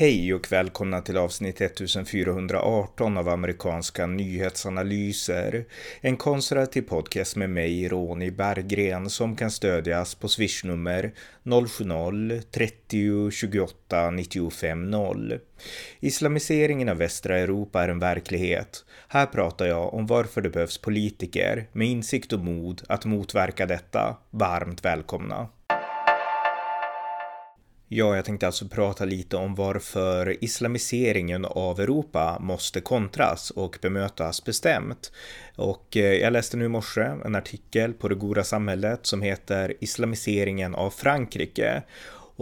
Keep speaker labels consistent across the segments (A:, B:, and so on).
A: Hej och välkomna till avsnitt 1418 av amerikanska nyhetsanalyser. En konservativ podcast med mig, Ronny Berggren, som kan stödjas på swishnummer 070-30 28 95 0. Islamiseringen av västra Europa är en verklighet. Här pratar jag om varför det behövs politiker med insikt och mod att motverka detta. Varmt välkomna! Ja, jag tänkte alltså prata lite om varför islamiseringen av Europa måste kontras och bemötas bestämt. Och eh, jag läste nu i morse en artikel på Det goda samhället som heter Islamiseringen av Frankrike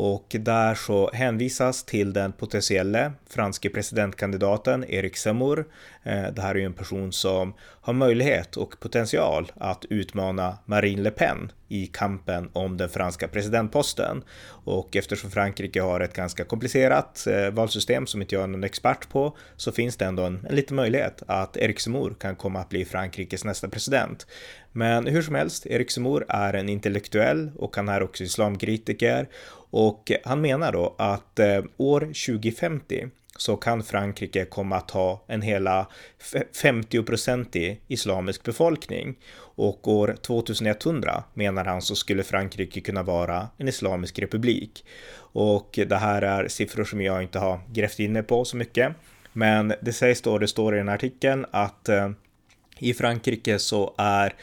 A: och där så hänvisas till den potentiella franske presidentkandidaten Erik Zemmour. Eh, det här är ju en person som har möjlighet och potential att utmana Marine Le Pen i kampen om den franska presidentposten. Och eftersom Frankrike har ett ganska komplicerat eh, valsystem som inte jag är någon expert på så finns det ändå en, en liten möjlighet att Erik Zemmour kan komma att bli Frankrikes nästa president. Men hur som helst, Erik Zemmour är en intellektuell och han är också islamkritiker och han menar då att eh, år 2050 så kan Frankrike komma att ha en hela 50-procentig islamisk befolkning. Och år 2100 menar han så skulle Frankrike kunna vara en islamisk republik. Och det här är siffror som jag inte har grävt in på så mycket. Men det sägs då, det står i den här artikeln att eh, i Frankrike så är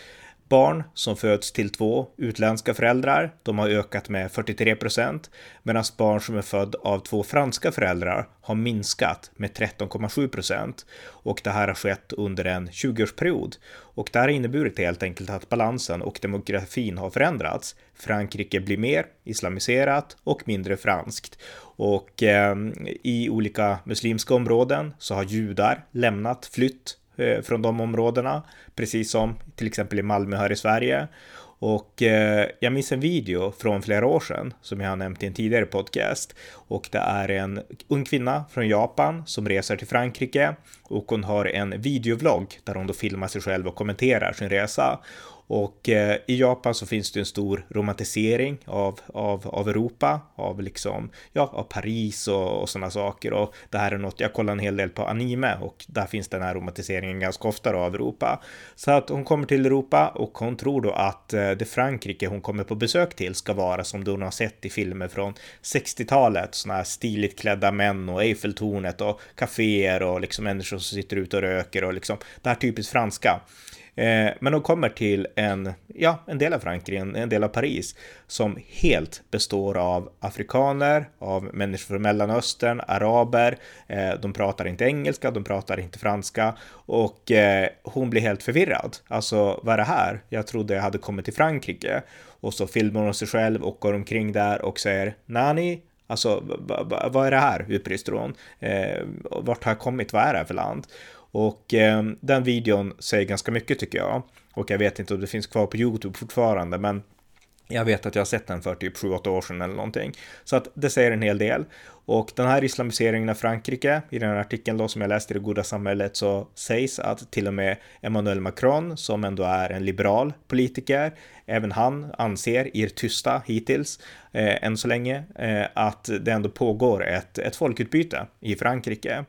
A: Barn som föds till två utländska föräldrar, de har ökat med 43 procent, medan barn som är född av två franska föräldrar har minskat med 13,7 procent. Och det här har skett under en 20-årsperiod. Och det här har inneburit helt enkelt att balansen och demografin har förändrats. Frankrike blir mer islamiserat och mindre franskt. Och eh, i olika muslimska områden så har judar lämnat, flytt Eh, från de områdena, precis som till exempel i Malmö här i Sverige. Och eh, jag minns en video från flera år sedan som jag har nämnt i en tidigare podcast. Och det är en ung kvinna från Japan som reser till Frankrike och hon har en videovlogg där hon då filmar sig själv och kommenterar sin resa. Och eh, i Japan så finns det en stor romantisering av, av, av Europa, av liksom, ja, av Paris och, och sådana saker. Och det här är något, jag kollar en hel del på anime och där finns den här romantiseringen ganska ofta då, av Europa. Så att hon kommer till Europa och hon tror då att eh, det Frankrike hon kommer på besök till ska vara som du har sett i filmer från 60-talet, sådana här stiligt klädda män och Eiffeltornet och kaféer och liksom människor som sitter ute och röker och liksom det här typiskt franska. Eh, men de kommer till en, ja, en del av Frankrike, en, del av Paris, som helt består av afrikaner, av människor från Mellanöstern, araber, eh, de pratar inte engelska, de pratar inte franska och eh, hon blir helt förvirrad. Alltså, vad är det här? Jag trodde jag hade kommit till Frankrike. Och så filmar hon sig själv och går omkring där och säger Nani, Alltså, vad är det här? utbrister hon. Eh, vart har jag kommit? Vad är det här för land? Och eh, den videon säger ganska mycket tycker jag. Och jag vet inte om det finns kvar på YouTube fortfarande, men jag vet att jag har sett den för typ 7-8 år sedan eller någonting. Så att det säger en hel del. Och den här islamiseringen av Frankrike, i den här artikeln då som jag läste i Det goda samhället så sägs att till och med Emmanuel Macron, som ändå är en liberal politiker, även han anser, i det tysta hittills, eh, än så länge, eh, att det ändå pågår ett, ett folkutbyte i Frankrike.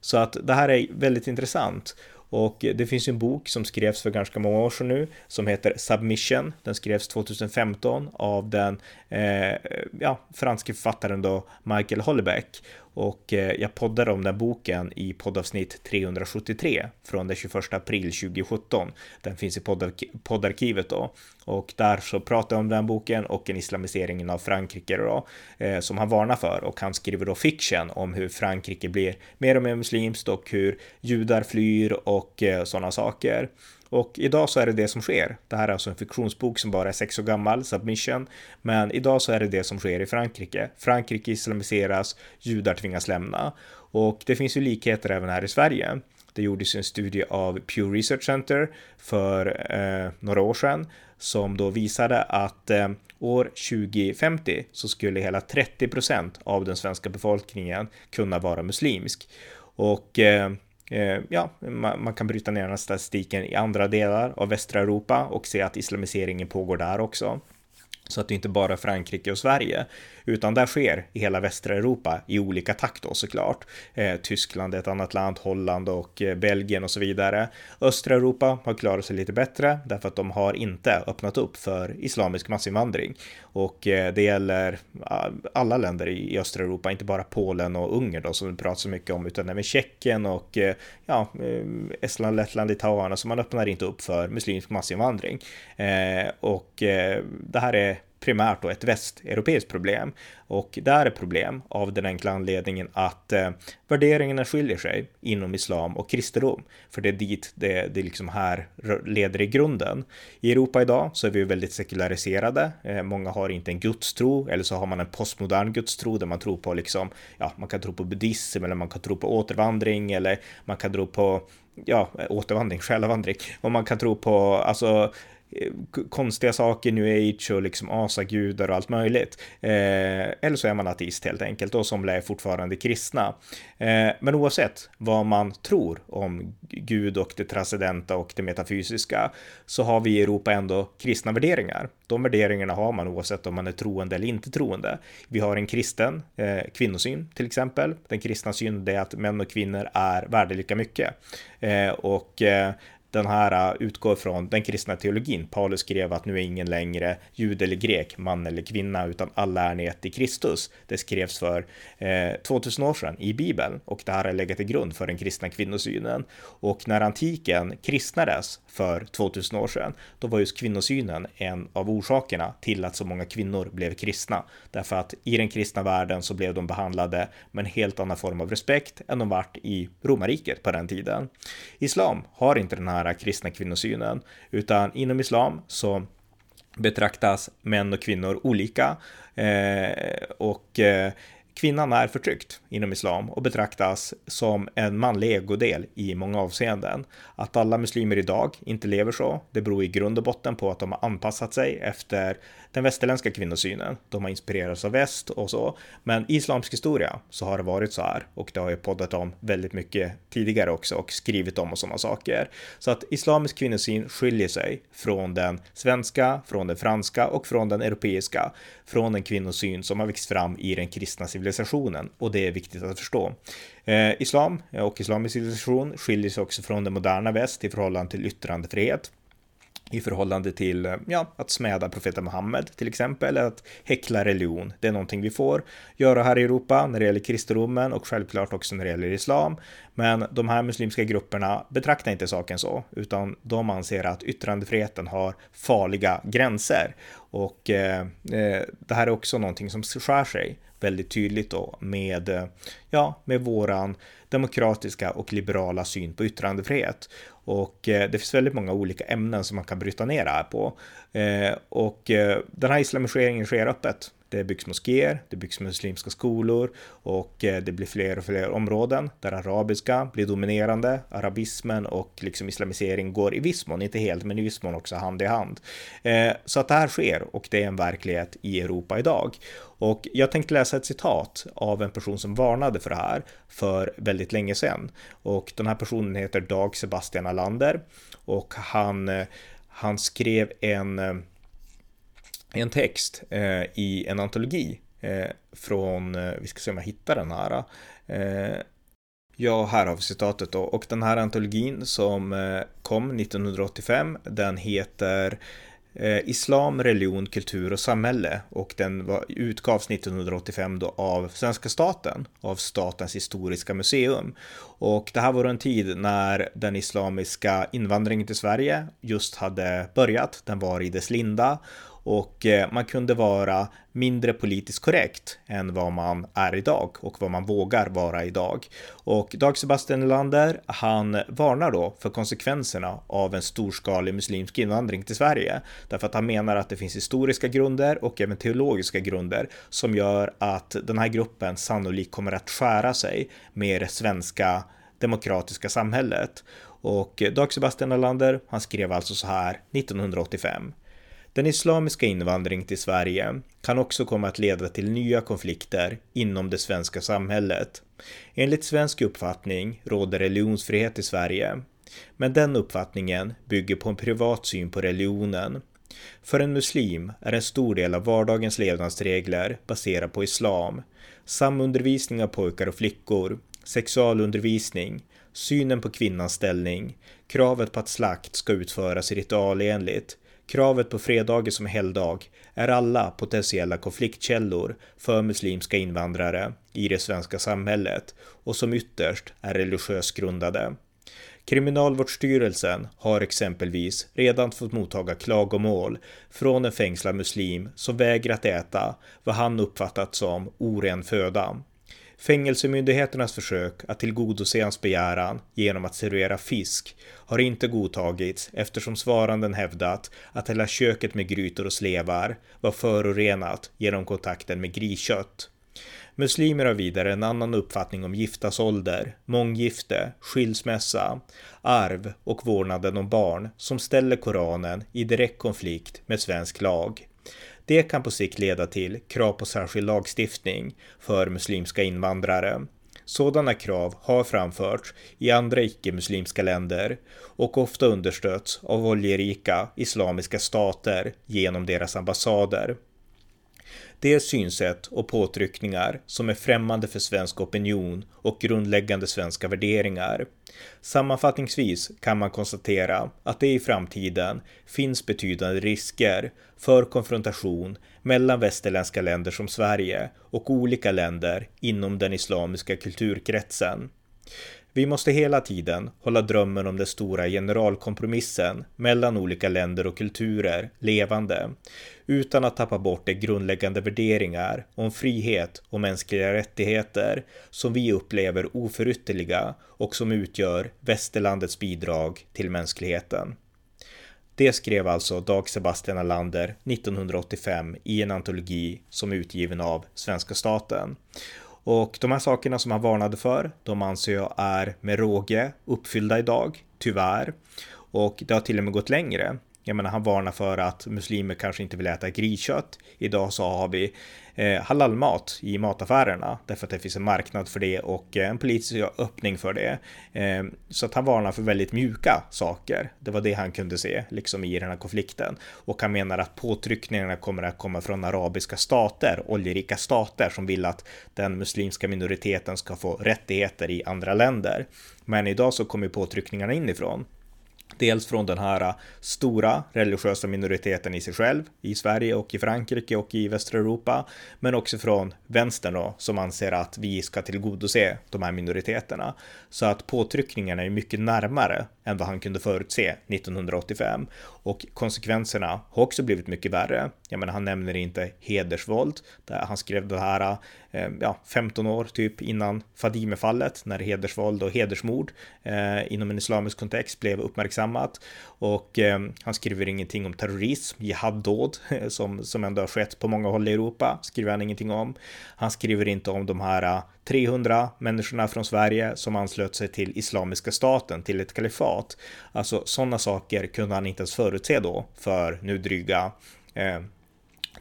A: Så att det här är väldigt intressant. Och det finns en bok som skrevs för ganska många år sedan nu som heter Submission. Den skrevs 2015 av den eh, ja, franske författaren då Michael Hollebeck. Och eh, jag poddade om den boken i poddavsnitt 373 från den 21 april 2017. Den finns i poddarkivet då. Och där så pratar jag om den boken och en islamiseringen av Frankrike då, eh, som han varnar för. Och han skriver då fiction om hur Frankrike blir mer och mer muslimskt och hur judar flyr och eh, sådana saker. Och idag så är det det som sker. Det här är alltså en fiktionsbok som bara är sex år gammal, Submission. Men idag så är det det som sker i Frankrike. Frankrike islamiseras, judar tvingas lämna. Och det finns ju likheter även här i Sverige. Det gjordes en studie av Pew Research Center för eh, några år sedan som då visade att eh, år 2050 så skulle hela 30 procent av den svenska befolkningen kunna vara muslimsk. Och eh, Eh, Eh, ja, man, kan bryta ner den här statistiken i andra delar av västra Europa och se att islamiseringen pågår där också. Så att det inte bara är Frankrike och Sverige, utan det sker i hela västra Europa i olika takt då såklart. Eh, Tyskland är ett annat land, Holland och eh, Belgien och så vidare. Östra Europa har klarat sig lite bättre därför att de har inte öppnat upp för islamisk massinvandring. Och eh, det gäller alla länder i, i östra Europa, inte bara Polen och Ungern då som vi pratar så mycket om, utan även Tjeckien och eh, ja, eh, Estland, Lettland, Litauen. så man öppnar inte upp för muslimsk massinvandring. Eh, och eh, det här är primärt då ett västeuropeiskt problem. Och det är ett problem av den enkla anledningen att eh, värderingarna skiljer sig inom islam och kristendom. För det är dit det, det liksom här leder i grunden. I Europa idag så är vi väldigt sekulariserade. Eh, många har inte en gudstro eller så har man en postmodern gudstro där man tror på liksom, ja, man kan tro på buddhism eller man kan tro på återvandring eller man kan tro på ja, återvandring, själavandring. Och man kan tro på, alltså Eh, konstiga saker, new age och liksom asagudar och allt möjligt. Eh, eller så är man ateist helt enkelt och somliga är fortfarande kristna. Eh, men oavsett vad man tror om Gud och det transcendenta och det metafysiska så har vi i Europa ändå kristna värderingar. De värderingarna har man oavsett om man är troende eller inte troende. Vi har en kristen eh, kvinnosyn till exempel. Den kristna synen är att män och kvinnor är värda lika mycket. Eh, och eh, den här äh, utgår från den kristna teologin. Paulus skrev att nu är ingen längre jud eller grek, man eller kvinna, utan alla är ni ett i Kristus. Det skrevs för eh, 2000 år sedan i Bibeln och det här har legat till grund för den kristna kvinnosynen. Och när antiken kristnades för 2000 år sedan, då var just kvinnosynen en av orsakerna till att så många kvinnor blev kristna. Därför att i den kristna världen så blev de behandlade med en helt annan form av respekt än de vart i romarriket på den tiden. Islam har inte den här här kristna kvinnosynen, utan inom islam så betraktas män och kvinnor olika eh, och eh, Kvinnan är förtryckt inom islam och betraktas som en manlig ägodel i många avseenden. Att alla muslimer idag inte lever så, det beror i grund och botten på att de har anpassat sig efter den västerländska kvinnosynen. De har inspirerats av väst och så. Men i islamsk historia så har det varit så här och det har jag poddat om väldigt mycket tidigare också och skrivit om och sådana saker. Så att islamisk kvinnosyn skiljer sig från den svenska, från den franska och från den europeiska, från en kvinnosyn som har växt fram i den kristna civilisationen och det är viktigt att förstå. Eh, islam och islamisk civilisation skiljer sig också från den moderna väst i förhållande till yttrandefrihet i förhållande till ja, att smäda profeten Muhammed till exempel, eller att häckla religion. Det är någonting vi får göra här i Europa när det gäller kristendomen och självklart också när det gäller islam. Men de här muslimska grupperna betraktar inte saken så, utan de anser att yttrandefriheten har farliga gränser. Och eh, eh det här är också någonting som skär sig väldigt tydligt då med, eh, ja, med våran demokratiska och liberala syn på yttrandefrihet. Och eh, det finns väldigt många olika ämnen som man kan bryta ner det här på. Eh, och den här islamiseringen sker öppet. Det byggs moskéer, det byggs muslimska skolor och eh, det blir fler och fler områden där arabiska blir dominerande. Arabismen och liksom islamisering går i viss mån, inte helt, men i viss mån också hand i hand. Eh, så att det här sker och det är en verklighet i Europa idag. Och jag tänkte läsa ett citat av en person som varnade för det här för väldigt länge sedan. Och den här personen heter Dag Sebastian Alander och han, eh, han skrev en, en text eh, i en antologi eh, från, eh, vi ska se om jag hittar den här. Eh, ja, här har vi citatet då. Och den här antologin som kom 1985, den heter eh, Islam, religion, kultur och samhälle och den var, utgavs 1985 då av svenska staten, av Statens historiska museum. Och det här var en tid när den islamiska invandringen till Sverige just hade börjat, den var i dess linda och eh, man kunde vara mindre politiskt korrekt än vad man är idag och vad man vågar vara idag. Och Dag Sebastian Nylander, han varnar då för konsekvenserna av en storskalig muslimsk invandring till Sverige. Därför att han menar att det finns historiska grunder och även teologiska grunder som gör att den här gruppen sannolikt kommer att skära sig med det svenska demokratiska samhället. Och Dag Sebastian Nylander, han skrev alltså så här 1985. Den islamiska invandringen till Sverige kan också komma att leda till nya konflikter inom det svenska samhället. Enligt svensk uppfattning råder religionsfrihet i Sverige, men den uppfattningen bygger på en privat syn på religionen. För en muslim är en stor del av vardagens levnadsregler baserad på islam. Samundervisning av pojkar och flickor, sexualundervisning, synen på kvinnans ställning, kravet på att slakt ska utföras ritualenligt, kravet på fredagen som helgdag är alla potentiella konfliktkällor för muslimska invandrare i det svenska samhället och som ytterst är religiöst grundade. Kriminalvårdsstyrelsen har exempelvis redan fått mottaga klagomål från en fängslad muslim som vägrat äta vad han uppfattat som oren föda. Fängelsemyndigheternas försök att tillgodose hans begäran genom att servera fisk har inte godtagits eftersom svaranden hävdat att hela köket med grytor och slevar var förorenat genom kontakten med griskött. Muslimer har vidare en annan uppfattning om giftas ålder, månggifte, skilsmässa, arv och vårdnaden om barn som ställer Koranen i direkt konflikt med svensk lag. Det kan på sikt leda till krav på särskild lagstiftning för muslimska invandrare. Sådana krav har framförts i andra icke-muslimska länder och ofta understötts av oljerika islamiska stater genom deras ambassader. Det är synsätt och påtryckningar som är främmande för svensk opinion och grundläggande svenska värderingar. Sammanfattningsvis kan man konstatera att det i framtiden finns betydande risker för konfrontation mellan västerländska länder som Sverige och olika länder inom den islamiska kulturkretsen. Vi måste hela tiden hålla drömmen om den stora generalkompromissen mellan olika länder och kulturer levande, utan att tappa bort de grundläggande värderingar om frihet och mänskliga rättigheter som vi upplever oförytterliga och som utgör västerlandets bidrag till mänskligheten. Det skrev alltså Dag Sebastian Alander 1985 i en antologi som är utgiven av svenska staten. Och de här sakerna som han varnade för, de anser jag är med råge uppfyllda idag, tyvärr. Och det har till och med gått längre. Jag menar, han varnar för att muslimer kanske inte vill äta griskött. Idag så har vi eh, halalmat i mataffärerna därför att det finns en marknad för det och eh, en politisk öppning för det. Eh, så att han varnar för väldigt mjuka saker. Det var det han kunde se liksom i den här konflikten och han menar att påtryckningarna kommer att komma från arabiska stater, oljerika stater som vill att den muslimska minoriteten ska få rättigheter i andra länder. Men idag så kommer påtryckningarna inifrån. Dels från den här stora religiösa minoriteten i sig själv, i Sverige och i Frankrike och i västra Europa, men också från vänstern då, som anser att vi ska tillgodose de här minoriteterna. Så att påtryckningarna är mycket närmare än vad han kunde förutse 1985. Och konsekvenserna har också blivit mycket värre. Jag menar, han nämner inte hedersvåld. Där han skrev det här eh, ja, 15 år typ innan Fadime-fallet, när hedersvåld och hedersmord eh, inom en islamisk kontext blev uppmärksammat. Och eh, han skriver ingenting om terrorism, jihaddåd, som, som ändå har skett på många håll i Europa, skriver han ingenting om. Han skriver inte om de här ah, 300 människorna från Sverige som anslöt sig till Islamiska staten, till ett kalifat. Alltså sådana saker kunde han inte ens förutse då för nu dryga eh,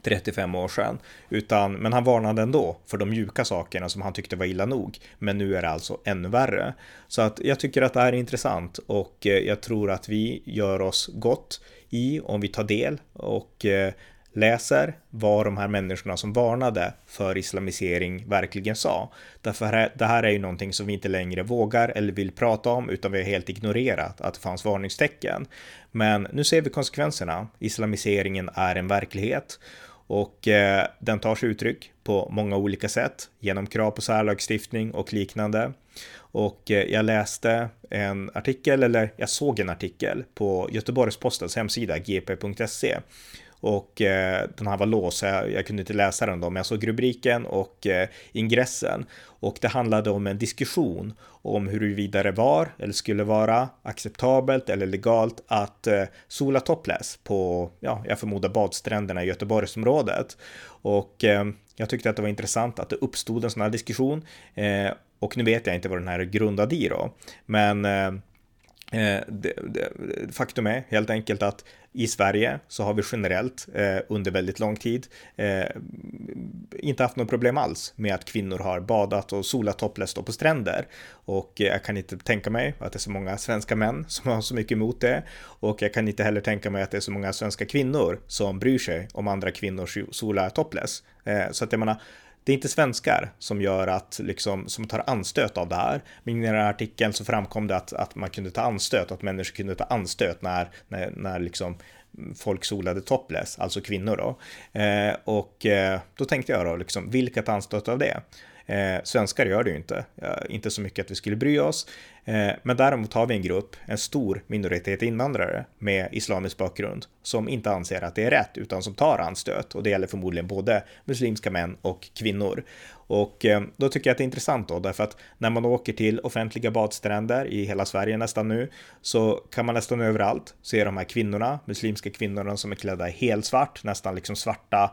A: 35 år sedan. Utan, men han varnade ändå för de mjuka sakerna som han tyckte var illa nog. Men nu är det alltså ännu värre. Så att jag tycker att det här är intressant och eh, jag tror att vi gör oss gott i om vi tar del och eh, läser vad de här människorna som varnade för islamisering verkligen sa. Därför det här är ju någonting som vi inte längre vågar eller vill prata om utan vi har helt ignorerat att det fanns varningstecken. Men nu ser vi konsekvenserna. Islamiseringen är en verklighet och eh, den tar sig uttryck på många olika sätt genom krav på särlagstiftning och liknande. Och eh, jag läste en artikel, eller jag såg en artikel på Göteborgs-Postens hemsida, gp.se och eh, den här var låst, så jag, jag, kunde inte läsa den då, men jag såg rubriken och eh, ingressen. Och det handlade om en diskussion om huruvida det var eller skulle vara acceptabelt eller legalt att eh, sola topless på, ja, jag förmodar badstränderna i Göteborgsområdet. Och eh, jag tyckte att det var intressant att det uppstod en sån här diskussion. Eh, och nu vet jag inte vad den här är grundad i då, men eh, eh, det, det, faktum är helt enkelt att i Sverige så har vi generellt eh, under väldigt lång tid eh, inte haft något problem alls med att kvinnor har badat och solat topless på stränder. Och eh, jag kan inte tänka mig att det är så många svenska män som har så mycket emot det. Och jag kan inte heller tänka mig att det är så många svenska kvinnor som bryr sig om andra kvinnors sola topless. Eh, så att jag menar, det är inte svenskar som gör att, liksom, som tar anstöt av det här. Men i den här artikeln så framkom det att, att man kunde ta anstöt, att människor kunde ta anstöt när, när, när liksom folk solade topless, alltså kvinnor då. Eh, och eh, då tänkte jag då, liksom, vilka tar anstöt av det? Eh, svenskar gör det ju inte, eh, inte så mycket att vi skulle bry oss. Eh, men däremot har vi en grupp, en stor minoritet invandrare med islamisk bakgrund som inte anser att det är rätt utan som tar anstöt och det gäller förmodligen både muslimska män och kvinnor. Och eh, då tycker jag att det är intressant då därför att när man åker till offentliga badstränder i hela Sverige nästan nu så kan man nästan överallt se de här kvinnorna, muslimska kvinnorna som är klädda i helsvart, nästan liksom svarta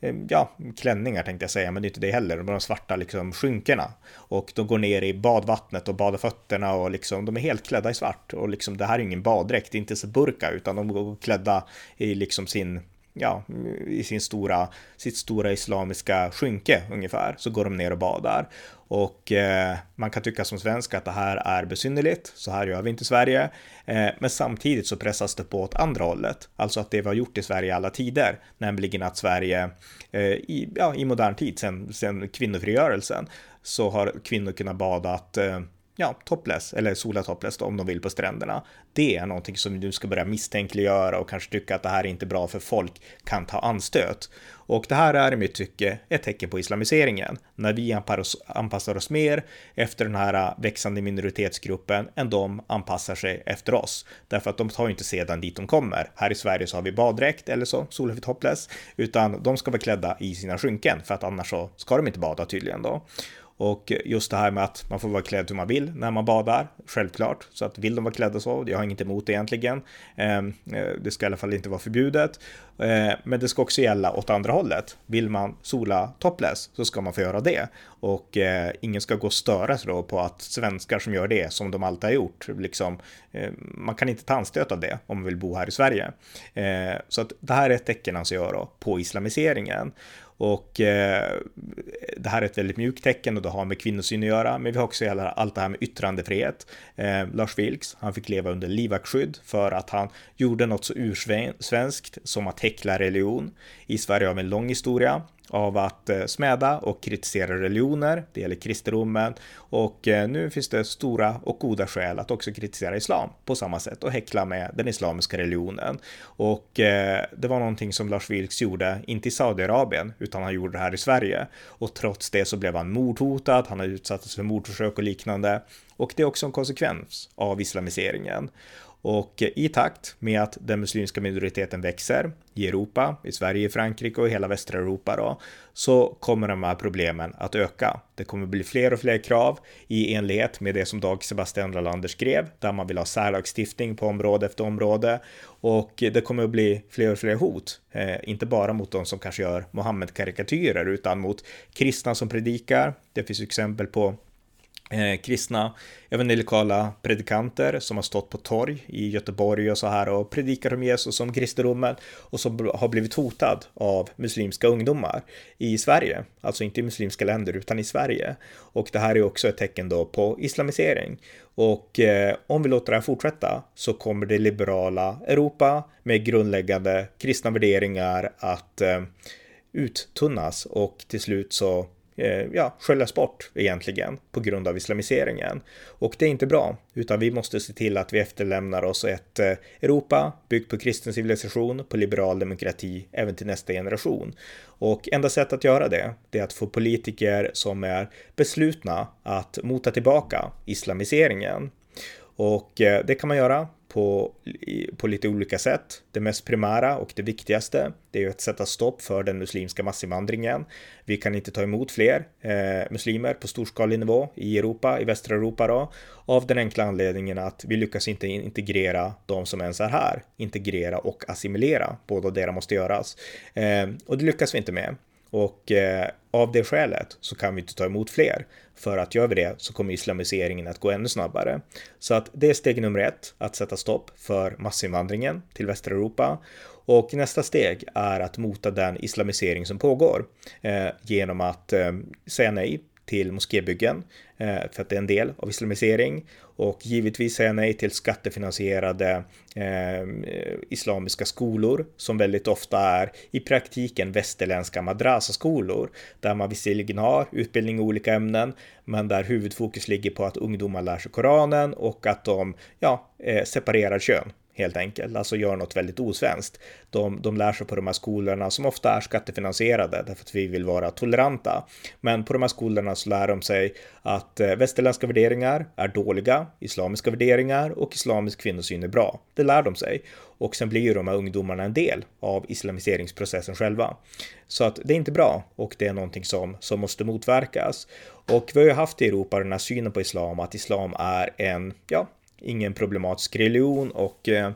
A: Eh, ja, klänningar tänkte jag säga, men det är inte det heller. De har de svarta liksom skynkena och de går ner i badvattnet och badar fötterna och liksom de är helt klädda i svart och liksom det här är ingen baddräkt, inte så burka utan de går klädda i liksom sin ja, i sin stora, sitt stora islamiska skynke ungefär, så går de ner och badar. Och eh, man kan tycka som svensk att det här är besynnerligt, så här gör vi inte i Sverige. Eh, men samtidigt så pressas det på åt andra hållet, alltså att det vi har gjort i Sverige i alla tider, nämligen att Sverige eh, i, ja, i modern tid, sen, sen kvinnofrigörelsen, så har kvinnor kunnat bada att eh, ja, topless eller sola topless då, om de vill på stränderna. Det är någonting som du ska börja misstänkliggöra och kanske tycka att det här är inte bra för folk kan ta anstöt. Och det här är i mitt tycke ett tecken på islamiseringen. När vi anpassar oss mer efter den här äh, växande minoritetsgruppen än de anpassar sig efter oss. Därför att de tar ju inte sedan dit de kommer. Här i Sverige så har vi baddräkt eller så, solfri topless, utan de ska vara klädda i sina skynken för att annars så ska de inte bada tydligen då. Och just det här med att man får vara klädd hur man vill när man badar, självklart. Så att vill de vara klädda så, jag har inget emot det egentligen. Ehm, eh, det ska i alla fall inte vara förbjudet. Eh, men det ska också gälla åt andra hållet. Vill man sola topless så ska man få göra det. Och eh, ingen ska gå och störa sig då på att svenskar som gör det, som de alltid har gjort, liksom, eh, man kan inte ta anstöt av det om man vill bo här i Sverige. Eh, så att det här är ett tecken anser jag då på islamiseringen. Och eh, det här är ett väldigt mjukt tecken och det har med kvinnosyn att göra, men vi har också allt det här med yttrandefrihet. Eh, Lars Vilks, han fick leva under livvaktsskydd för att han gjorde något så ursvenskt som att häckla religion. I Sverige har vi en lång historia av att eh, smäda och kritisera religioner. Det gäller kristendomen och eh, nu finns det stora och goda skäl att också kritisera islam på samma sätt och häckla med den islamiska religionen. Och eh, det var någonting som Lars Vilks gjorde, inte i Saudiarabien, utan han gjorde det här i Sverige. Och trots det så blev han mordhotad, han har utsatts för mordförsök och liknande. Och det är också en konsekvens av islamiseringen. Och i takt med att den muslimska minoriteten växer i Europa, i Sverige, i Frankrike och i hela västra Europa då, så kommer de här problemen att öka. Det kommer bli fler och fler krav i enlighet med det som Dag Sebastian Rolander skrev, där man vill ha särlagstiftning på område efter område och det kommer att bli fler och fler hot, eh, inte bara mot de som kanske gör Mohammed-karikatyrer utan mot kristna som predikar. Det finns exempel på eh, kristna evangelikala predikanter som har stått på torg i Göteborg och så här och predikar om Jesus som kristendomen och som har blivit hotad av muslimska ungdomar i Sverige, alltså inte i muslimska länder utan i Sverige. Och det här är också ett tecken då på islamisering. Och eh, om vi låter det här fortsätta så kommer det liberala Europa med grundläggande kristna värderingar att eh, uttunnas och till slut så Eh, ja, sköljas bort egentligen på grund av islamiseringen. Och det är inte bra, utan vi måste se till att vi efterlämnar oss ett eh, Europa byggt på kristen civilisation, på liberal demokrati, även till nästa generation. Och enda sättet att göra det, det är att få politiker som är beslutna att mota tillbaka islamiseringen. Och eh, det kan man göra på, på lite olika sätt. Det mest primära och det viktigaste, det är ju att sätta stopp för den muslimska massinvandringen. Vi kan inte ta emot fler eh, muslimer på storskalig nivå i Europa, i västra Europa då, av den enkla anledningen att vi lyckas inte integrera de som ens är här. Integrera och assimilera, båda deras måste göras. Eh, och det lyckas vi inte med och eh, av det skälet så kan vi inte ta emot fler. För att gör vi det så kommer islamiseringen att gå ännu snabbare. Så att det är steg nummer ett, att sätta stopp för massinvandringen till västra Europa. Och nästa steg är att mota den islamisering som pågår eh, genom att eh, säga nej till moskébyggen eh, för att det är en del av islamisering. Och givetvis säga nej till skattefinansierade eh, islamiska skolor som väldigt ofta är i praktiken västerländska madrasaskolor där man visserligen har utbildning i olika ämnen men där huvudfokus ligger på att ungdomar lär sig Koranen och att de ja, eh, separerar kön helt enkelt, alltså gör något väldigt osvenskt. De, de lär sig på de här skolorna som ofta är skattefinansierade därför att vi vill vara toleranta. Men på de här skolorna så lär de sig att eh, västerländska värderingar är dåliga, islamiska värderingar och islamisk kvinnosyn är bra. Det lär de sig och sen blir ju de här ungdomarna en del av islamiseringsprocessen själva. Så att det är inte bra och det är någonting som, som måste motverkas. Och vi har ju haft i Europa den här synen på islam, att islam är en, ja, ingen problematisk religion och eh,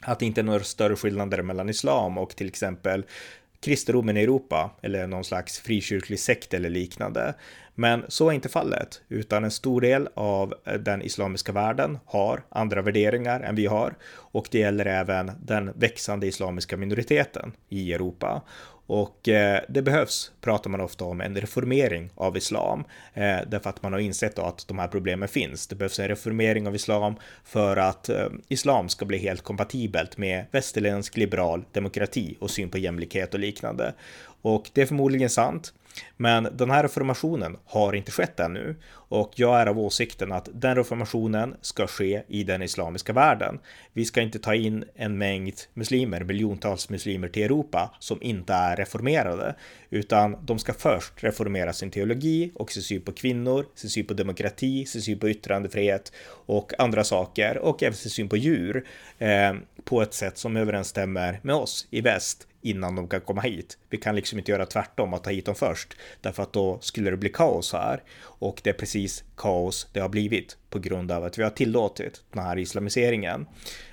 A: att det inte är några större skillnader mellan islam och till exempel kristendomen i Europa eller någon slags frikyrklig sekt eller liknande. Men så är inte fallet, utan en stor del av eh, den islamiska världen har andra värderingar än vi har och det gäller även den växande islamiska minoriteten i Europa. Och eh, det behövs, pratar man ofta om, en reformering av islam. Eh, därför att man har insett att de här problemen finns. Det behövs en reformering av islam för att eh, islam ska bli helt kompatibelt med västerländsk liberal demokrati och syn på jämlikhet och liknande. Och det är förmodligen sant. Men den här reformationen har inte skett ännu. Och jag är av åsikten att den reformationen ska ske i den islamiska världen. Vi ska inte ta in en mängd muslimer, miljontals muslimer till Europa som inte är reformerade, utan de ska först reformera sin teologi och sin syn på kvinnor, sin syn på demokrati, sin syn på yttrandefrihet och andra saker. Och även sin syn på djur eh, på ett sätt som överensstämmer med oss i väst innan de kan komma hit. Vi kan liksom inte göra tvärtom att ta hit dem först därför att då skulle det bli kaos här och det är precis kaos det har blivit på grund av att vi har tillåtit den här islamiseringen.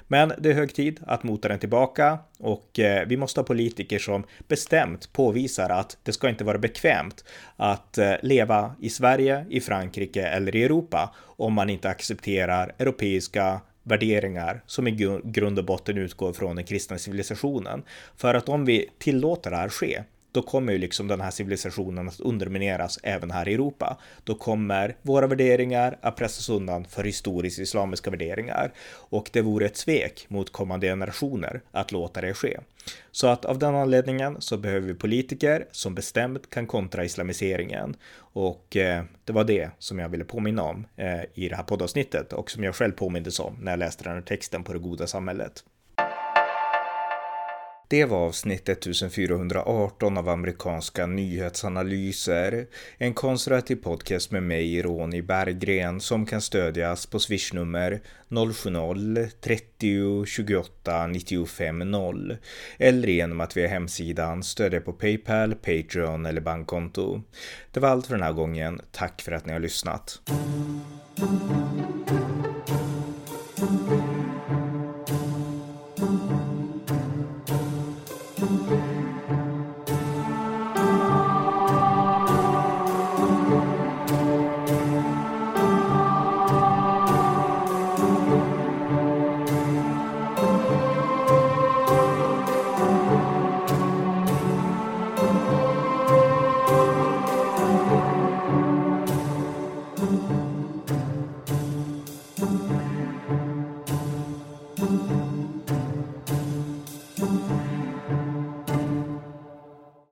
A: Men det är hög tid att mota den tillbaka och eh, vi måste ha politiker som bestämt påvisar att det ska inte vara bekvämt att eh, leva i Sverige, i Frankrike eller i Europa om man inte accepterar europeiska värderingar som i grund och botten utgår från den kristna civilisationen. För att om vi tillåter det här ske, då kommer ju liksom den här civilisationen att undermineras även här i Europa. Då kommer våra värderingar att pressas undan för historiskt islamiska värderingar och det vore ett svek mot kommande generationer att låta det ske. Så att av den anledningen så behöver vi politiker som bestämt kan kontra islamiseringen och eh, det var det som jag ville påminna om eh, i det här poddavsnittet och som jag själv påmindes om när jag läste den här texten på det goda samhället. Det var avsnitt 1418 av amerikanska nyhetsanalyser. En konservativ podcast med mig, Ronny Berggren, som kan stödjas på swishnummer 070-30 28 95 0 eller genom att via hemsidan stödja på Paypal, Patreon eller bankkonto. Det var allt för den här gången. Tack för att ni har lyssnat.